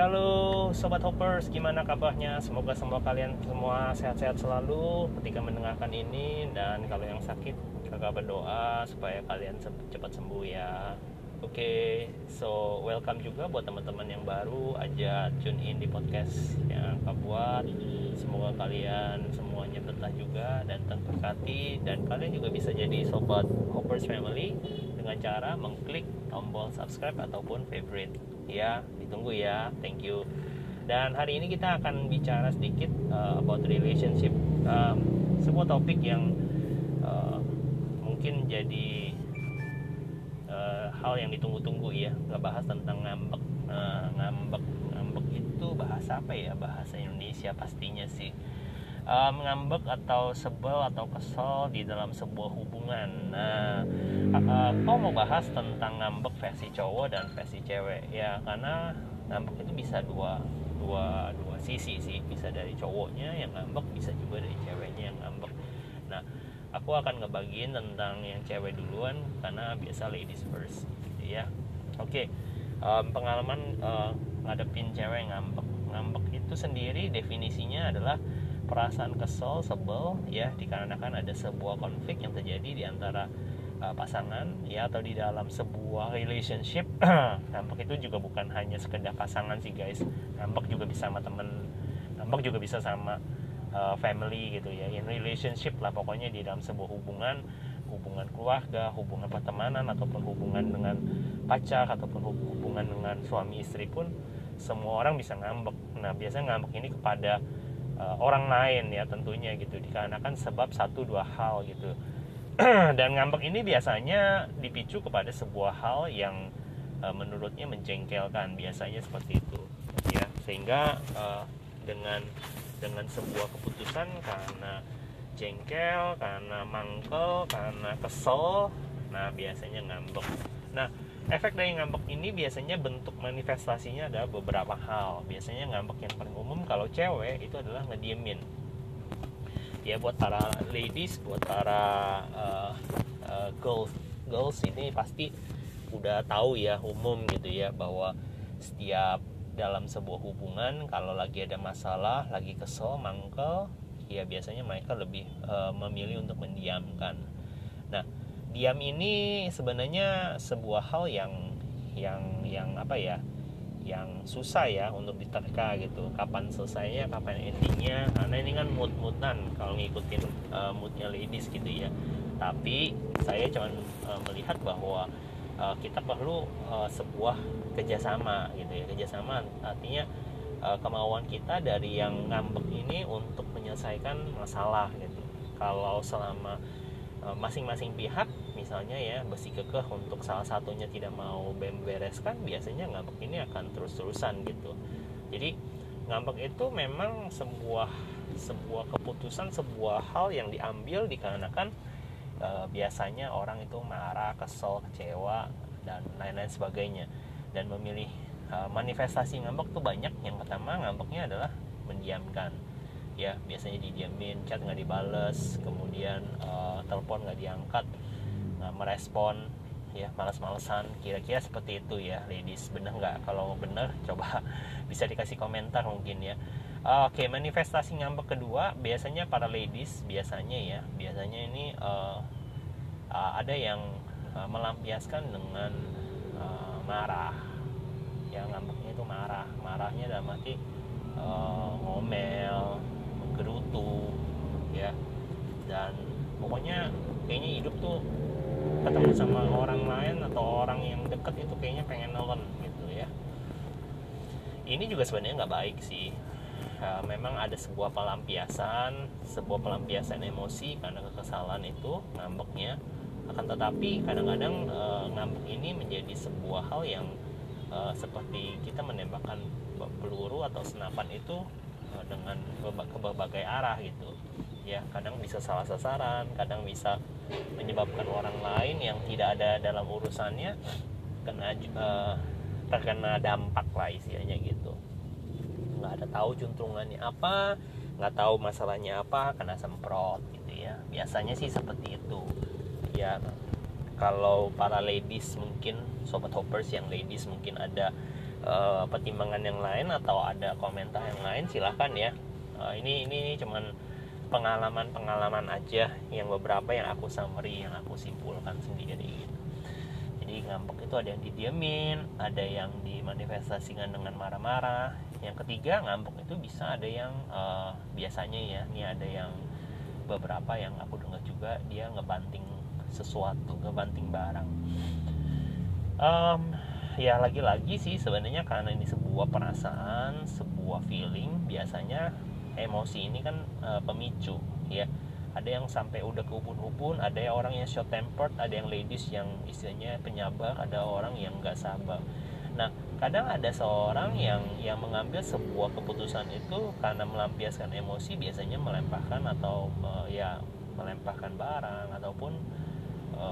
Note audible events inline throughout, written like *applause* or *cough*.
Ya halo Sobat Hoppers, gimana kabarnya? Semoga semua kalian semua sehat-sehat selalu ketika mendengarkan ini. Dan kalau yang sakit, kakak berdoa supaya kalian cepat sembuh ya. Oke, okay, so welcome juga buat teman-teman yang baru aja tune in di podcast yang kakak buat. Semoga kalian semuanya betah juga dan terberkati. Dan kalian juga bisa jadi Sobat Hoppers Family Dengan cara mengklik tombol subscribe ataupun favorite. Ya ditunggu ya. Thank you. Dan hari ini kita akan bicara sedikit uh, about relationship. Um, sebuah topik yang uh, mungkin jadi uh, hal yang ditunggu-tunggu ya nggak bahas tentang ngambek. Uh, ngambek. Ngambek itu bahasa apa ya? Bahasa Indonesia pastinya sih uh, ngambek atau sebel atau kesel di dalam sebuah hubungan. Nah, uh, mau bahas tentang ngambek versi cowok dan versi cewek ya karena ngambek itu bisa dua dua dua sisi sih bisa dari cowoknya yang ngambek bisa juga dari ceweknya yang ngambek. Nah, aku akan ngebagiin tentang yang cewek duluan karena biasa ladies first gitu ya. Oke, okay. um, pengalaman uh, ngadepin cewek ngambek ngambek itu sendiri definisinya adalah perasaan kesel, sebel ya dikarenakan ada sebuah konflik yang terjadi di antara uh, pasangan ya atau di dalam sebuah relationship. *clears throat* ngambek itu juga bukan hanya sekedar pasangan sih guys. Ngambek juga bisa sama temen, ngambek juga bisa sama uh, family gitu ya. In relationship lah pokoknya di dalam sebuah hubungan hubungan keluarga, hubungan pertemanan ataupun hubungan dengan pacar ataupun hubungan dengan suami istri pun semua orang bisa ngambek. Nah, biasanya ngambek ini kepada uh, orang lain ya tentunya gitu dikarenakan sebab satu dua hal gitu. *clears throat* Dan ngambek ini biasanya dipicu kepada sebuah hal yang uh, menurutnya menjengkelkan biasanya seperti itu ya. Sehingga uh, dengan dengan sebuah keputusan karena jengkel karena mangkel karena kesel nah biasanya ngambek. Nah efek dari ngambek ini biasanya bentuk manifestasinya ada beberapa hal. Biasanya ngambek yang paling umum kalau cewek itu adalah ngediemin. Ya buat para ladies buat para uh, uh, girls girls ini pasti udah tahu ya umum gitu ya bahwa setiap dalam sebuah hubungan kalau lagi ada masalah lagi kesel mangkel ya biasanya mereka lebih uh, memilih untuk mendiamkan. Nah diam ini sebenarnya sebuah hal yang yang yang apa ya yang susah ya untuk diterka gitu. Kapan selesainya kapan endingnya. Karena ini kan mood moodan kalau ngikutin uh, moodnya ladies gitu ya. Tapi saya cuma uh, melihat bahwa uh, kita perlu uh, sebuah kerjasama gitu ya. Kerjasama artinya uh, kemauan kita dari yang ngambek ini untuk menyelesaikan masalah gitu. Kalau selama Eh, masing-masing pihak misalnya ya bersikukuh untuk salah satunya tidak mau membereskan biasanya ngambek ini akan terus-terusan gitu. Jadi ngambek itu memang sebuah sebuah keputusan sebuah hal yang diambil dikarenakan e, biasanya orang itu marah kesel kecewa dan lain-lain sebagainya. Dan memilih e, manifestasi ngambek tuh banyak. Yang pertama ngambeknya adalah mendiamkan. Ya biasanya didiamin chat nggak dibales kemudian uh, telepon nggak diangkat merespon ya malas-malesan kira-kira seperti itu ya ladies. Bener nggak? Kalau bener *laughs* coba bisa dikasih komentar mungkin ya. Uh, oke okay, manifestasi ngambek kedua biasanya para ladies biasanya ya biasanya ini uh, uh, ada yang uh, melampiaskan dengan uh, marah. Yang ngambeknya itu marah. Marahnya dalam arti uh, ngomel gerutu ya. Dan pokoknya kayaknya hidup tuh ketemu sama orang lain atau orang yang deket itu kayaknya pengen nelen gitu ya. Ini juga sebenarnya nggak baik sih. Uh, memang ada sebuah pelampiasan sebuah pelampiasan emosi karena kekesalan itu ngambeknya akan tetapi kadang-kadang uh, ngambek ini menjadi sebuah hal yang uh, seperti kita menembakkan peluru atau senapan itu Eh, dengan ke berbagai arah gitu. Ya kadang bisa salah sasaran kadang bisa menyebabkan orang lain yang tidak ada dalam urusannya kena uh, terkena dampak lah istilahnya gitu. Nggak ada tahu juntrungannya apa nggak tahu masalahnya apa kena semprot gitu ya. Biasanya sih seperti itu. Ya kalau para ladies mungkin sobat hoppers yang ladies mungkin ada uh, pertimbangan yang lain atau ada komentar yang lain silahkan ya. Uh, ini ini cuman pengalaman-pengalaman aja yang beberapa yang aku summary yang aku simpulkan sendiri gitu. jadi ngambek itu ada yang didiemin ada yang dimanifestasikan dengan marah-marah yang ketiga ngambek itu bisa ada yang uh, biasanya ya ini ada yang beberapa yang aku dengar juga dia ngebanting sesuatu ngebanting barang um, ya lagi-lagi sih sebenarnya karena ini sebuah perasaan sebuah feeling biasanya emosi ini kan e, pemicu ya. Ada yang sampai udah ke ubun-ubun ada yang orang yang short tempered ada yang ladies yang istilahnya penyabar ada orang yang nggak sabar. Nah kadang ada seorang yang yang mengambil sebuah keputusan itu karena melampiaskan emosi biasanya melemparkan atau e, ya melemparkan barang ataupun e,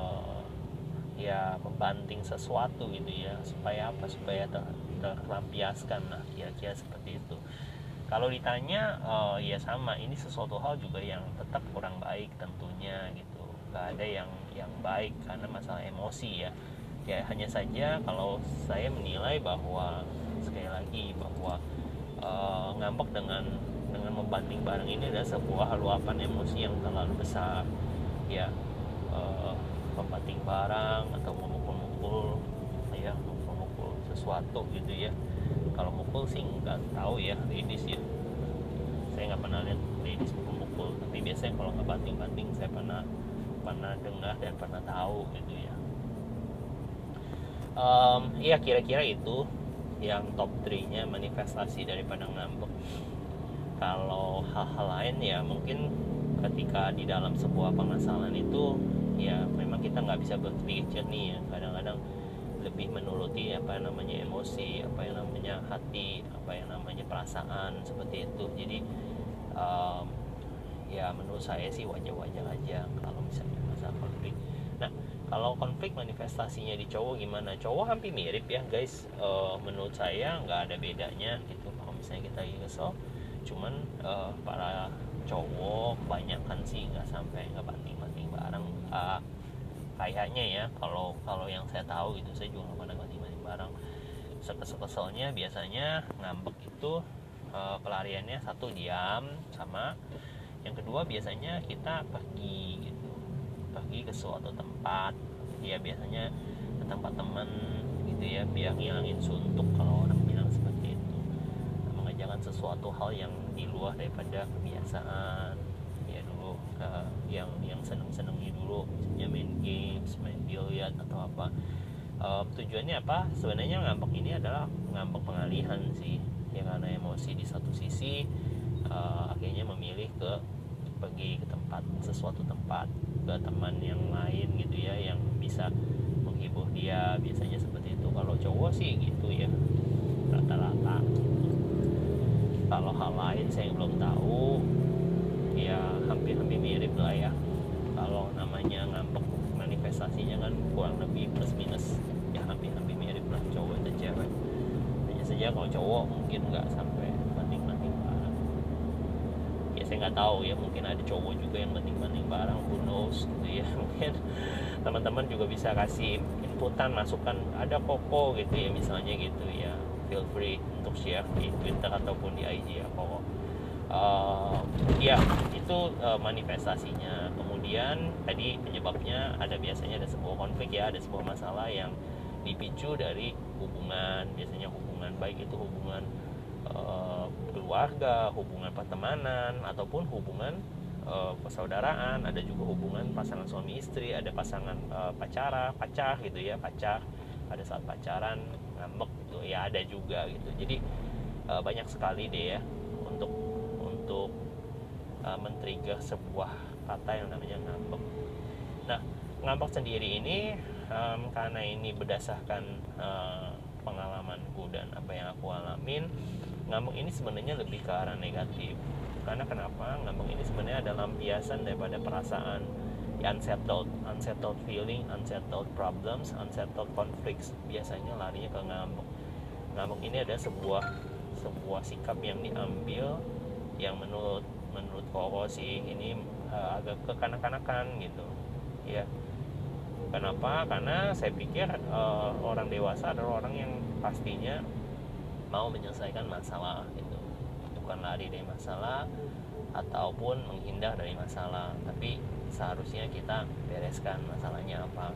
ya membanting sesuatu gitu ya. Supaya apa? Supaya ter, terlampiaskan nah kira-kira seperti itu kalau ditanya uh, ya sama ini sesuatu hal juga yang tetap kurang baik tentunya gitu. Gak ada yang yang baik karena masalah emosi ya. Ya hanya saja kalau saya menilai bahwa sekali lagi bahwa uh, ngambek dengan dengan membanting barang ini adalah sebuah luapan emosi yang terlalu besar. Ya uh, membanting barang atau memukul-mukul ya memukul sesuatu gitu ya kalau mukul sih nggak tahu ya ladies ya. Saya nggak pernah lihat ladies mukul tapi biasanya kalau nggak banting-banting saya pernah pernah dengar dan pernah tahu gitu ya. Um, ya kira-kira itu yang top 3 nya manifestasi daripada ngambek kalau hal-hal lain ya mungkin ketika di dalam sebuah pengasalan itu ya memang kita nggak bisa berpikir jernih ya. Kadang-kadang lebih menuruti apa yang namanya emosi apa yang namanya hati apa yang namanya perasaan seperti itu. Jadi um, ya menurut saya sih wajar-wajar aja kalau misalnya masalah konflik. Nah kalau konflik manifestasinya di cowok gimana? Cowok hampir mirip ya guys. Uh, menurut saya nggak ada bedanya gitu. Kalau misalnya kita lagi kesel cuman uh, para cowok banyak kan sih nggak sampai nggak uh, kayaknya ya. Kalau kalau yang saya tahu itu saya juga nggak pernah ganti-ganti barang sekesel-keselnya biasanya ngambek itu uh, pelariannya satu diam sama yang kedua biasanya kita pergi gitu. Pergi ke suatu tempat ya biasanya ke tempat teman gitu ya biar ngilangin suntuk kalau orang bilang seperti itu. Mengerjakan sesuatu hal yang di luar daripada kebiasaan. ke yang yang seneng-senengnya dulu misalnya main games main biliar atau apa. Uh, tujuannya apa? Sebenarnya ngambek ini adalah ngambek pengalihan sih. Ya karena emosi di satu sisi uh, akhirnya memilih ke pergi ke tempat sesuatu tempat ke teman yang lain gitu ya yang bisa menghibur dia. Biasanya seperti itu. Kalau cowok sih gitu ya rata-rata. Kalau hal lain saya belum tahu ya hampir-hampir mirip lah ya. Kalau namanya ngambek manifestasinya kan kurang lebih plus minus. Ya hampir-hampir mirip lah cowok dan cewek. Hanya saja kalau cowok mungkin nggak sampai banding-banding barang. Ya saya nggak tahu ya mungkin ada cowok juga yang banding-banding barang who knows gitu ya. *laughs* Mungkin teman-teman juga bisa kasih inputan masukan ada koko gitu ya misalnya gitu ya. Feel free untuk share di Twitter ataupun di IG ya koko uh, ya itu uh, manifestasinya. Kemudian tadi penyebabnya ada biasanya ada sebuah konflik ya ada sebuah masalah yang dipicu dari hubungan. Biasanya hubungan baik itu hubungan uh, keluarga hubungan pertemanan ataupun hubungan persaudaraan. Ada juga hubungan pasangan suami istri ada pasangan uh, pacara pacar gitu ya pacar ada saat pacaran ngambek gitu. Ya ada juga gitu. Jadi uh, banyak sekali deh ya untuk untuk uh, men-trigger sebuah kata yang namanya ngambek. Nah, ngambek sendiri ini um, karena ini berdasarkan uh, pengalamanku dan apa yang aku alamin, ngambek ini sebenarnya lebih ke arah negatif. Karena kenapa? Ngambek ini sebenarnya adalah lampiasan daripada perasaan unsettled, unsettled feeling, unsettled problems, unsettled conflicts. Biasanya larinya ke ngambek. Ngambek ini ada sebuah sebuah sikap yang diambil yang menurut menurut Koko sih ini uh, agak kekanak-kanakan gitu. Ya kenapa? Karena saya pikir uh, orang dewasa adalah orang yang pastinya mau menyelesaikan masalah gitu. Bukan lari dari masalah ataupun menghindar dari masalah. Tapi seharusnya kita bereskan masalahnya apa.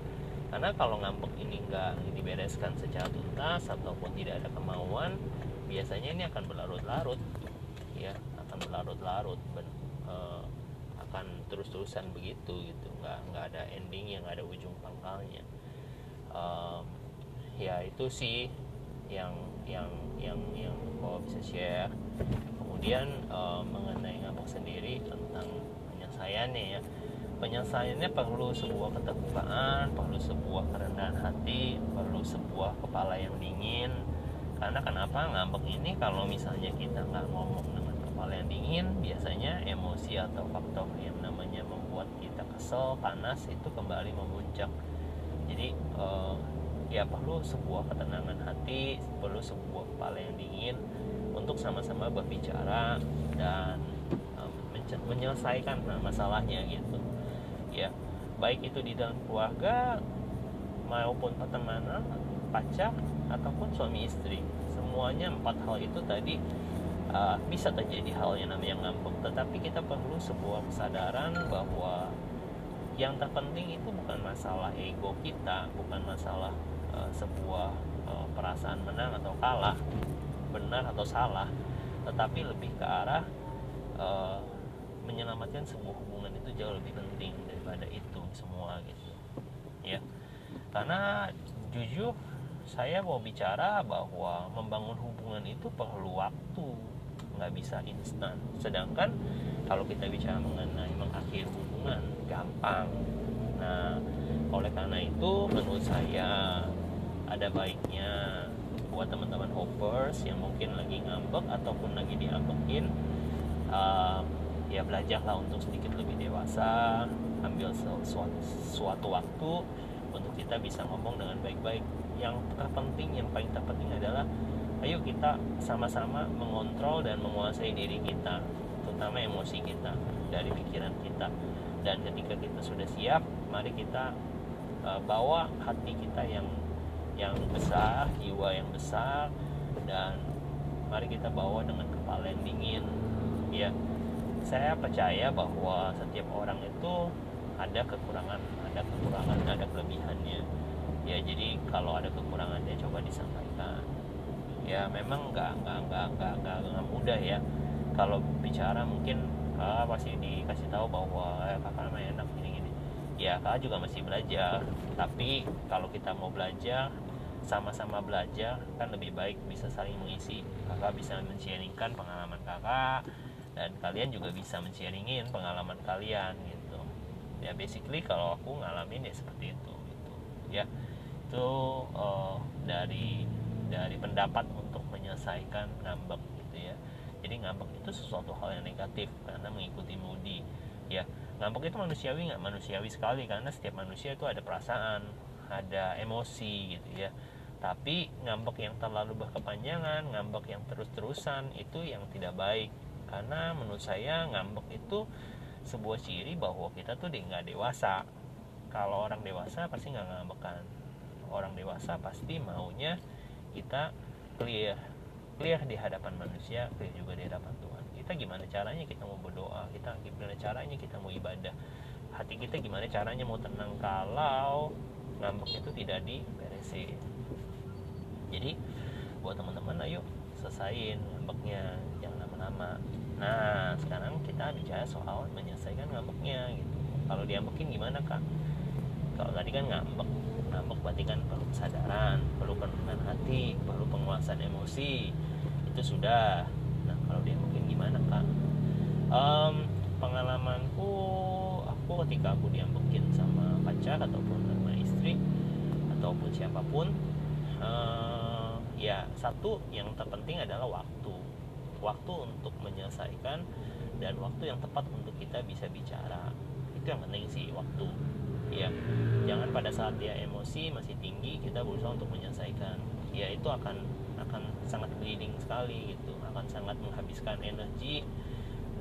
Karena kalau ngambek ini nggak dibereskan secara tuntas ataupun tidak ada kemauan biasanya ini akan berlarut-larut. Ya akan berlarut-larut uh, akan terus-terusan begitu gitu. Nggak nggak ada ending yang ada ujung pangkalnya. Um, ya itu sih yang yang yang yang mau bisa share. Kemudian uh, mengenai ngambek sendiri tentang penyelesaiannya ya. Penyelesaiannya perlu sebuah keterbukaan perlu sebuah kerendahan hati perlu sebuah kepala yang dingin. Karena kenapa? Ngambek ini kalau misalnya kita nggak ngomong kepala yang dingin biasanya emosi atau faktor yang namanya membuat kita kesel panas itu kembali memuncak. Jadi uh, ya perlu sebuah ketenangan hati perlu sebuah kepala yang dingin untuk sama-sama berbicara dan menyelesaikan masalahnya gitu. Ya baik itu di dalam keluarga maupun pertemanan pacar ataupun suami istri. Semuanya empat hal itu tadi uh, bisa terjadi hal yang namanya ngambek. Tetapi kita perlu sebuah kesadaran bahwa yang terpenting itu bukan masalah ego kita bukan masalah uh, sebuah uh, perasaan menang atau kalah benar atau salah. Tetapi lebih ke arah uh, menyelamatkan sebuah hubungan itu jauh lebih penting daripada itu semua gitu. Ya. Karena jujur saya mau bicara bahwa membangun hubungan itu perlu waktu nggak bisa instan. Sedangkan kalau kita bicara mengenai mengakhiri hubungan gampang. Nah oleh karena itu menurut saya ada baiknya buat teman-teman hoppers yang mungkin lagi ngambek ataupun lagi diambekin uh, ya belajarlah untuk sedikit lebih dewasa ambil suatu, suatu waktu untuk kita bisa ngomong dengan baik-baik. Yang terpenting yang paling terpenting adalah ayo kita sama-sama mengontrol dan menguasai diri kita terutama emosi kita dari pikiran kita. Dan ketika kita sudah siap mari kita uh, bawa hati kita yang yang besar jiwa yang besar dan mari kita bawa dengan kepala yang dingin. Ya saya percaya bahwa setiap orang itu ada kekurangan ada kekurangan ada kelebihannya. Ya jadi kalau ada kekurangannya coba disampaikan ya memang nggak nggak nggak nggak nggak, mudah ya. Kalau bicara mungkin kakak pasti dikasih tahu bahwa eh, kakak mah enak gini gini. Ya kakak juga masih belajar. Tapi kalau kita mau belajar sama-sama belajar kan lebih baik bisa saling mengisi. Kakak bisa men-sharingkan pengalaman kakak dan kalian juga bisa men-sharingin pengalaman kalian gitu. Ya basically kalau aku ngalamin ya seperti itu gitu. Ya itu uh, dari dari pendapat untuk menyelesaikan ngambek gitu ya. Jadi ngambek itu sesuatu hal yang negatif karena mengikuti mudi ya. Ngambek itu manusiawi nggak? Manusiawi sekali karena setiap manusia itu ada perasaan ada emosi gitu ya. Tapi ngambek yang terlalu berkepanjangan ngambek yang terus-terusan itu yang tidak baik. Karena menurut saya ngambek itu sebuah ciri bahwa kita tuh nggak dewasa. Kalau orang dewasa pasti nggak ngambekan orang dewasa pasti maunya kita clear clear di hadapan manusia clear juga di hadapan Tuhan. Kita gimana caranya kita mau berdoa? Kita gimana caranya kita mau ibadah? Hati kita gimana caranya mau tenang kalau ngambek itu tidak diberesin jadi buat teman-teman ayo selesain ngambeknya. Jangan lama-lama. Nah, sekarang kita bicara soal menyelesaikan ngambeknya gitu. Kalau diambekin gimana kak? Kalau tadi kan ngambek, ngambek berarti kan perlu hati, penguasaan emosi. Itu sudah. Nah, kalau diambekin gimana kak? Um, pengalamanku, aku ketika aku diambekin sama pacar ataupun sama istri ataupun siapa pun, uh, ya satu yang terpenting adalah waktu waktu untuk menyelesaikan dan waktu yang tepat untuk kita bisa bicara itu yang penting sih waktu ya jangan pada saat dia emosi masih tinggi kita berusaha untuk menyelesaikan ya itu akan sangat bleeding sekali gitu. Akan sangat menghabiskan energi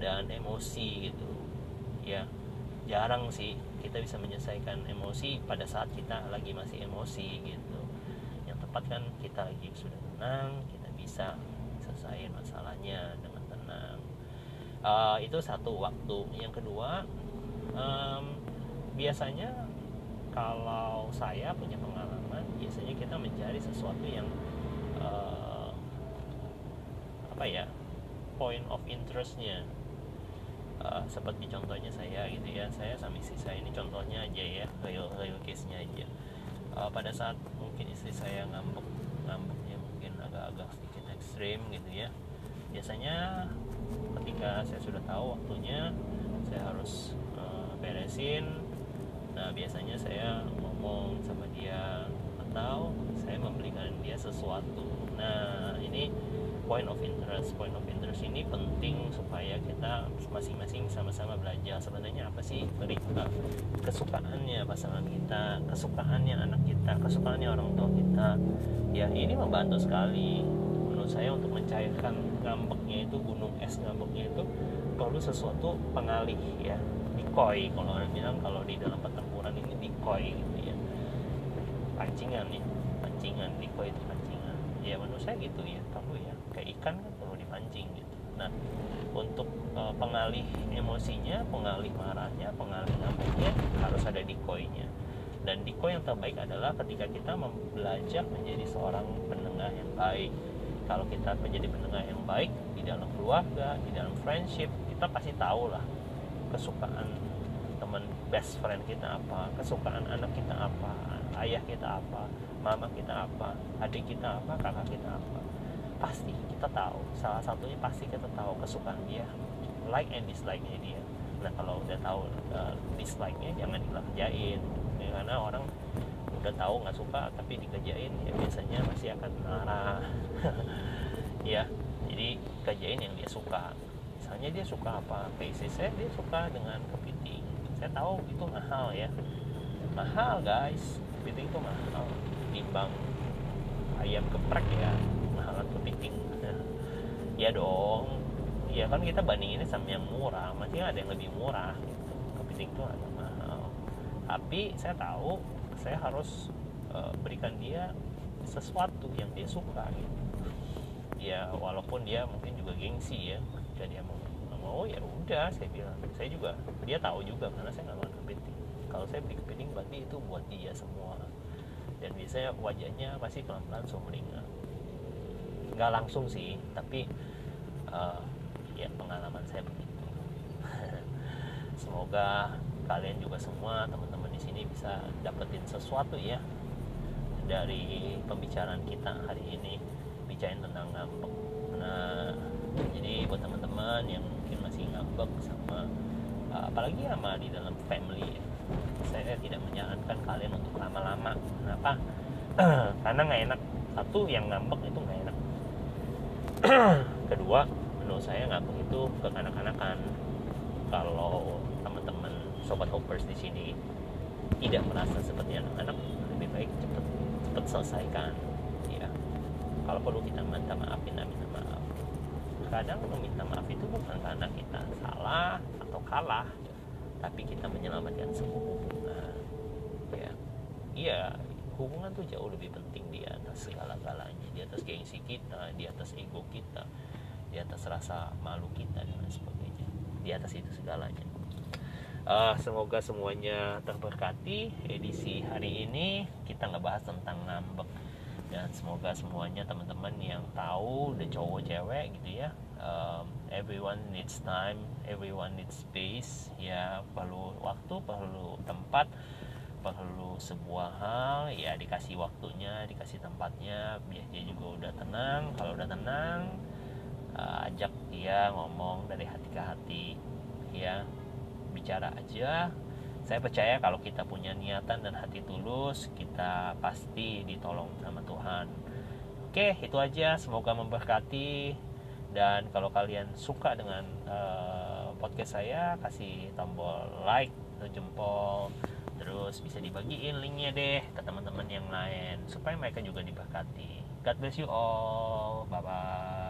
dan emosi gitu. Ya jarang sih kita bisa menyelesaikan emosi pada saat kita lagi masih emosi gitu. Yang tepat kan kita lagi sudah tenang kita bisa selesaiin masalahnya dengan tenang. Uh, itu satu waktu. Yang kedua um, biasanya kalau saya punya pengalaman biasanya kita mencari sesuatu yang uh, apa ya point of interestnya. Uh, seperti contohnya saya gitu ya saya sama istri saya ini contohnya aja ya real real case nya aja. Uh, pada saat mungkin istri saya ngambek ngambeknya mungkin agak-agak sedikit ekstrim gitu ya biasanya ketika saya sudah tahu waktunya saya harus uh, beresin. Nah biasanya saya ngomong sama dia atau saya memberikan dia sesuatu. Nah ini point of interest. Point of interest ini penting supaya kita masing-masing sama-sama belajar. Sebenarnya apa sih? Kesukaannya pasangan kita kesukaannya anak kita kesukaannya orang tua kita. Ya ini membantu sekali. Menurut saya untuk mencairkan ngambeknya itu gunung es ngambeknya itu perlu sesuatu pengalih ya. Decoy kalau orang bilang kalau di dalam pertempuran ini decoy gitu ya. Pancingan nih pancingan decoy itu pancingan ya menurut saya gitu ya kamu ya. Kayak ikan kan perlu dipancing gitu. Nah untuk e, pengalih emosinya pengalih marahnya pengalih ngamuknya harus ada decoynya. Dan decoy yang terbaik adalah ketika kita belajar menjadi seorang pendengar yang baik. Kalau kita menjadi pendengar yang baik di dalam keluarga di dalam friendship kita pasti tahu lah kesukaan teman best friend kita apa kesukaan anak kita apa ayah kita apa mama kita apa adik kita apa kakak kita apa. Pasti kita tahu salah satunya pasti kita tahu kesukaan dia. Like and dislike nya dia. Nah kalau udah tahu uh, dislike nya jangan dikerjain. Ya, karena orang udah tahu nggak suka tapi dikerjain ya biasanya masih akan marah. *laughs* Ya jadi kerjain yang dia suka. Misalnya dia suka apa PC saya dia suka dengan kepiting. Saya tahu itu mahal ya. Mahal guys kepiting itu mahal. Timbang ayam geprek ya kepiting. *laughs* Ya dong. Ya kan kita bandinginnya sama yang murah. Masih ada yang lebih murah. Gitu kepiting itu agak mahal. Tapi saya tahu saya harus uh, berikan dia sesuatu yang dia suka gitu. Ya walaupun dia mungkin juga gengsi ya. Jika dia mau mau ya udah saya bilang. Saya juga dia tahu juga karena saya nggak makan kepiting kalau saya beli kepiting berarti itu buat dia semua. Dan biasanya wajahnya pasti pelan-pelan sumringah nggak langsung sih tapi uh, ya pengalaman saya begitu. *laughs* Semoga kalian juga semua teman-teman di sini bisa dapetin sesuatu ya dari pembicaraan kita hari ini. Bicarain tentang ngambek. Nah jadi buat teman-teman yang mungkin masih ngambek sama uh, apalagi sama di dalam family saya tidak menyarankan kalian untuk lama-lama. Kenapa? *clears throat* Karena nggak enak. Satu yang ngambek itu nggak enak. *clears throat* Kedua menurut saya ngabung itu kekanak-kanakan. Kalau teman-teman sobat hoppers di sini tidak merasa seperti anak-anak lebih baik cepat selesaikan ya. Kalau perlu kita minta maafin minta maaf. Kadang meminta maaf itu bukan karena kita salah atau kalah tapi kita menyelamatkan sebuah hubungan. Ya. Iya hubungan tuh jauh lebih penting di atas segala-galanya. Di atas gengsi kita di atas ego kita di atas rasa malu kita dan sebagainya. Di atas itu segalanya. Uh, semoga semuanya terberkati edisi hari ini. Kita ngebahas tentang ngambek. Dan semoga semuanya teman-teman yang tahu udah cowok cewek gitu ya um, everyone needs time everyone needs space. Ya perlu waktu perlu tempat perlu sebuah hal. Ya dikasih waktunya dikasih tempatnya. Biar dia juga udah tenang. Kalau udah tenang uh, ajak dia ngomong dari hati ke hati. Ya bicara aja. Saya percaya kalau kita punya niatan dan hati tulus kita pasti ditolong sama Tuhan. Oke itu aja. Semoga memberkati dan kalau kalian suka dengan uh, podcast saya kasih tombol like atau jempol. Terus bisa dibagiin linknya deh ke teman-teman yang lain supaya mereka juga diberkati. God bless you all. Bye bye